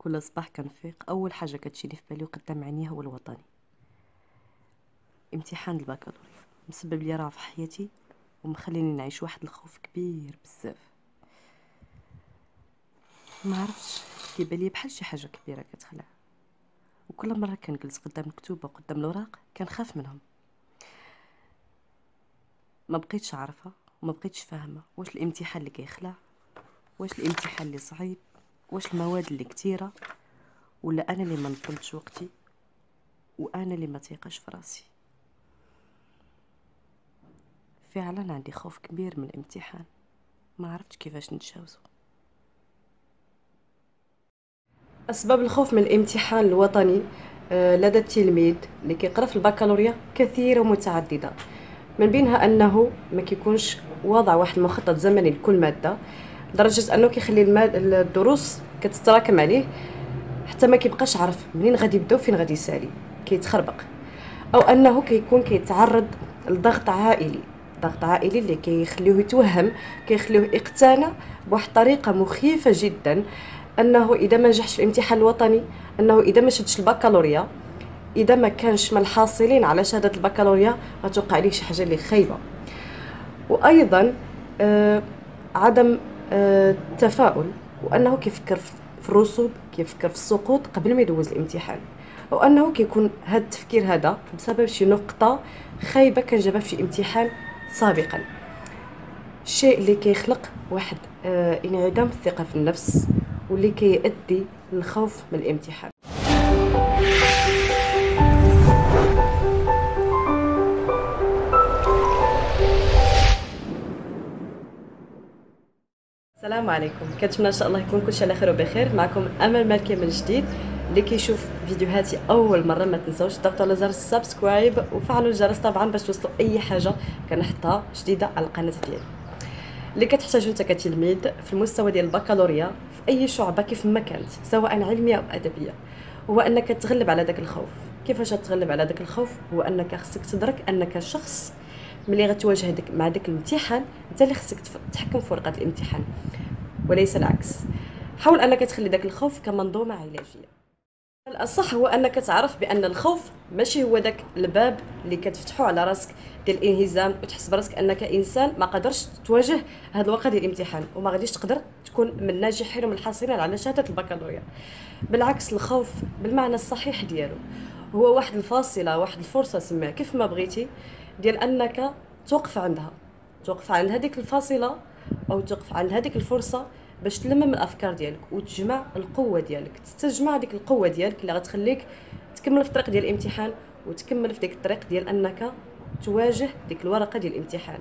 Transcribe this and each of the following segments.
كل صباح كنفيق. أول حاجة كتجيني في بالي وقدام عينيا هو الوطني. امتحان البكالوريا. مسبب لي راه في حياتي ومخليني نعيش واحد الخوف كبير بزاف. ما عرفتش كيبان لي بحال شي حاجة كبيرة كتخلع. وكل مرة كنجلس قدام الكتب وقدام الاوراق كنخاف منهم. ما بقيتش عارفة وما بقيتش فاهمة واش الامتحان اللي كيخلع واش الامتحان اللي صعيب. واش المواد اللي كتيره ولا أنا اللي ما نظمتش وقتي وأنا اللي ما تيقاش في راسي؟ فعلا عندي خوف كبير من الامتحان. ما عرفتش كيفاش نتجاوزه أسباب الخوف من الامتحان الوطني آه، لدى التلميذ اللي كيقرا في البكالوريا كثيره ومتعددة. من بينها أنه ما كيكونش وضع واحد المخطط زمني لكل مادة. لدرجه أنه كيخلي الدروس كتتراكم عليه حتى ما كيبقاش عارف منين غادي يبدا وفين غادي يسالي كيتخربق. أو أنه كيكون كيتعرض لضغط عائلي. ضغط عائلي اللي كيخليوه يتوهم كيخليوه يقتنع بواحد الطريقة مخيفة جدا أنه إذا ما نجحش في الامتحان الوطني أنه إذا ما شدش البكالوريا إذا ما كانش من الحاصلين على شهادة البكالوريا غتوقع عليه شي حاجة اللي خايبة. وأيضا آه عدم التفاؤل وأنه كيفكر في الرسوب كيفكر في السقوط قبل ما يدوز الامتحان. وأنه كيكون هذا التفكير هذا بسبب شي نقطة خايبة كان جابها في شي امتحان سابقا. الشيء اللي كيخلق واحد آه انعدام الثقة في النفس واللي كيؤدي للخوف من الامتحان. السلام عليكم. كنتمنى إن شاء الله يكون كلشي على خير وبخير. معكم أمل مالكي من جديد اللي كيشوف فيديوهاتي أول مرة ما تنساوش تضغطوا على زر ال subscribe وفعلوا الجرس طبعا باش توصلوا أي حاجة كنحطها جديدة على القناة ديالي. اللي كتحتاجو انت كتلميذ في المستوى ديال البكالوريا في أي شعبة كيف ما كانت سواء علمية أو أدبية هو أنك تغلب على داك الخوف. كيفاش تغلب على داك الخوف؟ هو أنك خصك تدرك أنك شخص ملي غتواجه مع داك الامتحان انت اللي خصك تحكم في ورقة الامتحان. وليس العكس. حاول أنك تخلي داك الخوف كمنظومة علاجية. الصح هو أنك تعرف بأن الخوف ماشي هو داك الباب اللي كتفتحو على راسك ديال الإنهزام وتحس براسك أنك إنسان ما قدرش تواجه هاد الوقت ديال الامتحان وما غاديش تقدر تكون من الناجحين ومن الحاصلين على شهادة البكالوريا. بالعكس الخوف بالمعنى الصحيح ديالو هو واحد الفاصلة واحد الفرصة سميها كيف ما بغيتي ديال أنك توقف عندها. توقف عند هذيك الفاصلة أو توقف عند هذيك الفرصة باش تلمم الأفكار ديالك وتجمع القوة ديالك. تستجمع ديك القوة ديالك اللي غتخليك تكمل في الطريق ديال الامتحان وتكمل في ديك الطريق ديال أنك تواجه ديك الورقة ديال الامتحان.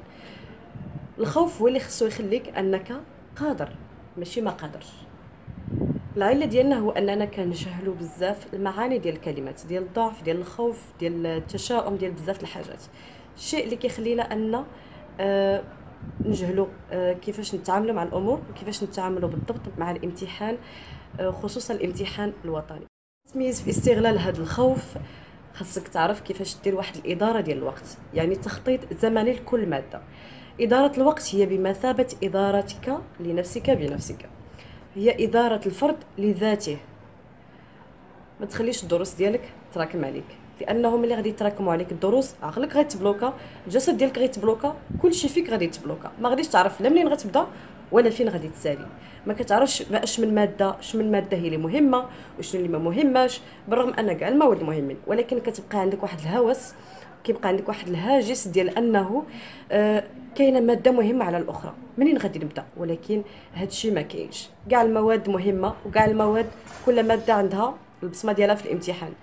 الخوف هو اللي خصو يخليك أنك قادر ماشي ما قادرش. العلة ديالنا هو أننا كنجهلوا بزاف المعاني ديال الكلمات ديال الضعف ديال الخوف ديال التشاؤم ديال بزاف الحاجات. الشيء اللي كيخلينا أن آه نجهلوا آه كيفاش نتعاملوا مع الأمور وكيفاش نتعاملوا بالضبط مع الامتحان آه خصوصا الامتحان الوطني. تميز في استغلال هذا الخوف خاصك تعرف كيفاش دير واحد الإدارة ديال الوقت يعني تخطيط زمني لكل مادة. إدارة الوقت هي بمثابة إدارتك لنفسك بنفسك. هي إدارة الفرد لذاته. ما تخليش الدروس ديالك تراكم عليك. لأنه ملي غادي يتراكموا عليك الدروس. عقلك غيتبلوكا. الجسد ديالك غيتبلوكا. كلشي فيك غادي يتبلوكا. ما غاديش تعرف لا منين غتبدا ولا فين غادي تسالي. ما كتعرفش أش من مادة اش من مادة هي اللي مهمة وشنو اللي ما مهماش. بالرغم أن كاع المواد مهمين ولكن كتبقى عندك واحد الهوس. كيبقى عندك واحد الهاجس ديال أنه آه كاينة مادة مهمة على الأخرى. منين غادي نبدأ؟ ولكن هادشي ما كاينش. كاع المواد مهمة وكاع المواد كل مادة عندها البصمة ديالها في الامتحان.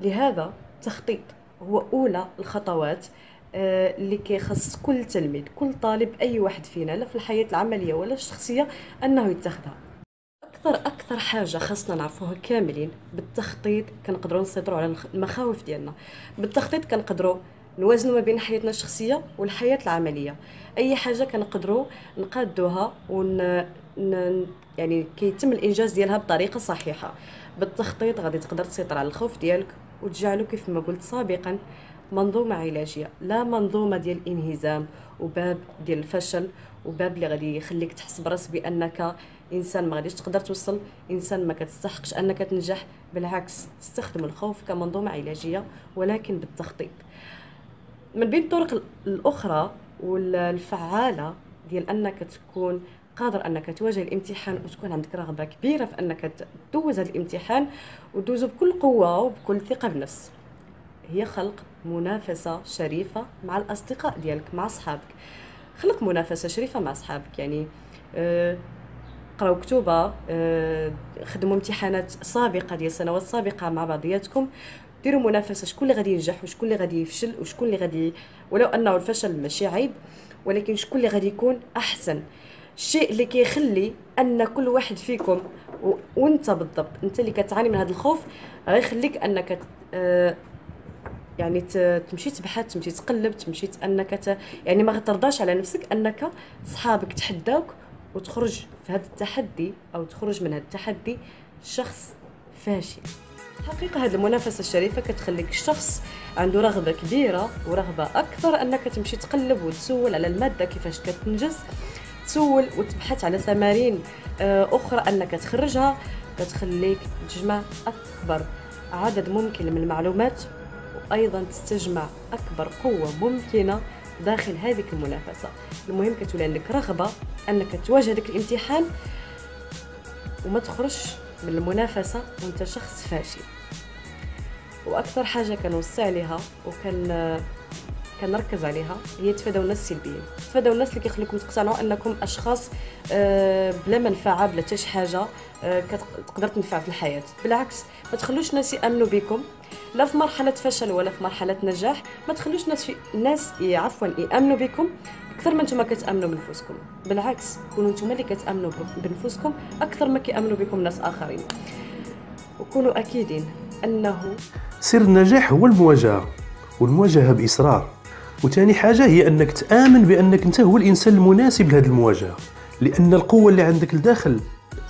لهذا التخطيط هو أولى الخطوات آه، اللي كيخص كل تلميذ كل طالب أي واحد فينا لا في الحياة العملية ولا الشخصية أنه يتخذها. أكثر أكثر حاجة خاصنا نعرفوها كاملين بالتخطيط كنقدروا نسيطروا على المخاوف ديالنا. بالتخطيط كنقدروا نوازنوا ما بين حياتنا الشخصية والحياة العملية. أي حاجة كنقدروا نقادوها ون يعني كيتم الإنجاز ديالها بطريقة صحيحة. بالتخطيط غادي تقدر تسيطر على الخوف ديالك وتجعله كيف ما قلت سابقا منظومة علاجية لا منظومة ديال الإنهزام وباب ديال الفشل وباب اللي غادي يخليك تحس براسك بأنك إنسان ما غاديش تقدر توصل إنسان ما كتستحقش أنك تنجح بالعكس استخدم الخوف كمنظومة علاجية ولكن بالتخطيط. من بين الطرق الأخرى والفعالة ديال أنك تكون قادر أنك تواجه الامتحان. وتكون عندك رغبه كبيرة في أنك تدوز هذا الامتحان ودوزو بكل قوة وبكل ثقة بالنفس. هي خلق منافسة شريفة مع الأصدقاء ديالك مع أصحابك. خلق منافسة شريفة مع أصحابك. يعني آه قراو كتوبه آه خدموا امتحانات سابقة ديال سنوات سابقه مع بعضياتكم. ديروا منافسة شكون اللي غادي ينجح وشكون اللي غادي يفشل وشكون اللي غادي ولو أنه الفشل ماشي عيب ولكن شكون اللي غادي يكون أحسن. الشيء اللي كيخلي أن كل واحد فيكم. وأنت بالضبط أنت اللي كتعاني من هذا الخوف غيخليك أنك آه يعني تمشي تبحث تمشي تقلب تمشي أنك ت... يعني ما غترضاش على نفسك أنك صحابك تحداوك وتخرج في هذا التحدي أو تخرج من هذا التحدي شخص فاشل حقيقة هذه المنافسة الشريفة كتخليك الشخص عنده رغبة كبيرة ورغبة أكثر أنك تمشي تقلب وتسول على المادة كيفاش كتنجز تسول وتبحث على تمارين آه، أخرى أنك تخرجها كتخليك تجمع أكبر عدد ممكن من المعلومات وأيضا تستجمع أكبر قوة ممكنة داخل هذه المنافسة. المهم كتولي عندك رغبة أنك تواجه ذاك الامتحان وما تخرجش من المنافسة وأنت شخص فاشل. وأكثر حاجة كنوصي عليها وكان كنركز عليها هي تفادوا الناس السلبيين. تفادوا الناس اللي كيخليكم تقتنعوا أنكم أشخاص آه، بلا منفعه بلا حتى شي حاجة آه، كتقدر تنفع في الحياة. بالعكس ما تخلوش الناس يأمنوا بكم. لا في مرحلة فشل ولا في مرحلة نجاح ما تخلوش الناس الناس عفوا يأمنوا بكم أكثر ما نتوما كتأمنوا بنفسكم بالعكس كونوا نتوما اللي كتأمنوا بنفسكم أكثر ما كيأمنوا بكم ناس آخرين. وكونوا أكيدين أنه سر النجاح هو المواجهة والمواجهة بإصرار. وثاني حاجة هي أنك تآمن بأنك أنت هو الإنسان المناسب لهذه المواجهة لأن القوة اللي عندك لداخل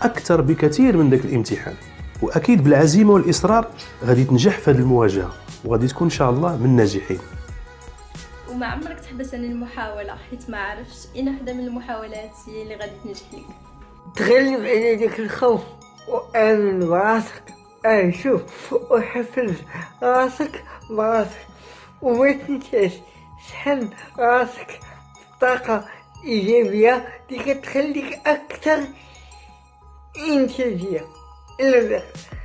أكثر بكثير من ذاك الامتحان وأكيد بالعزيمة والإصرار غادي تنجح في هذه المواجهة وغادي تكون إن شاء الله من الناجحين. وما عمرك تحبس عن المحاولة حيت ما عرفتش اين وحده من المحاولات هي اللي غادي تنجح لك تغلب على داك الخوف وآمن براسك. أي شوف وحفز راسك براسك وما تنساش. شحن راسك طاقة إيجابية اللي كتخليك أكثر إنتاجية. إلى الآخر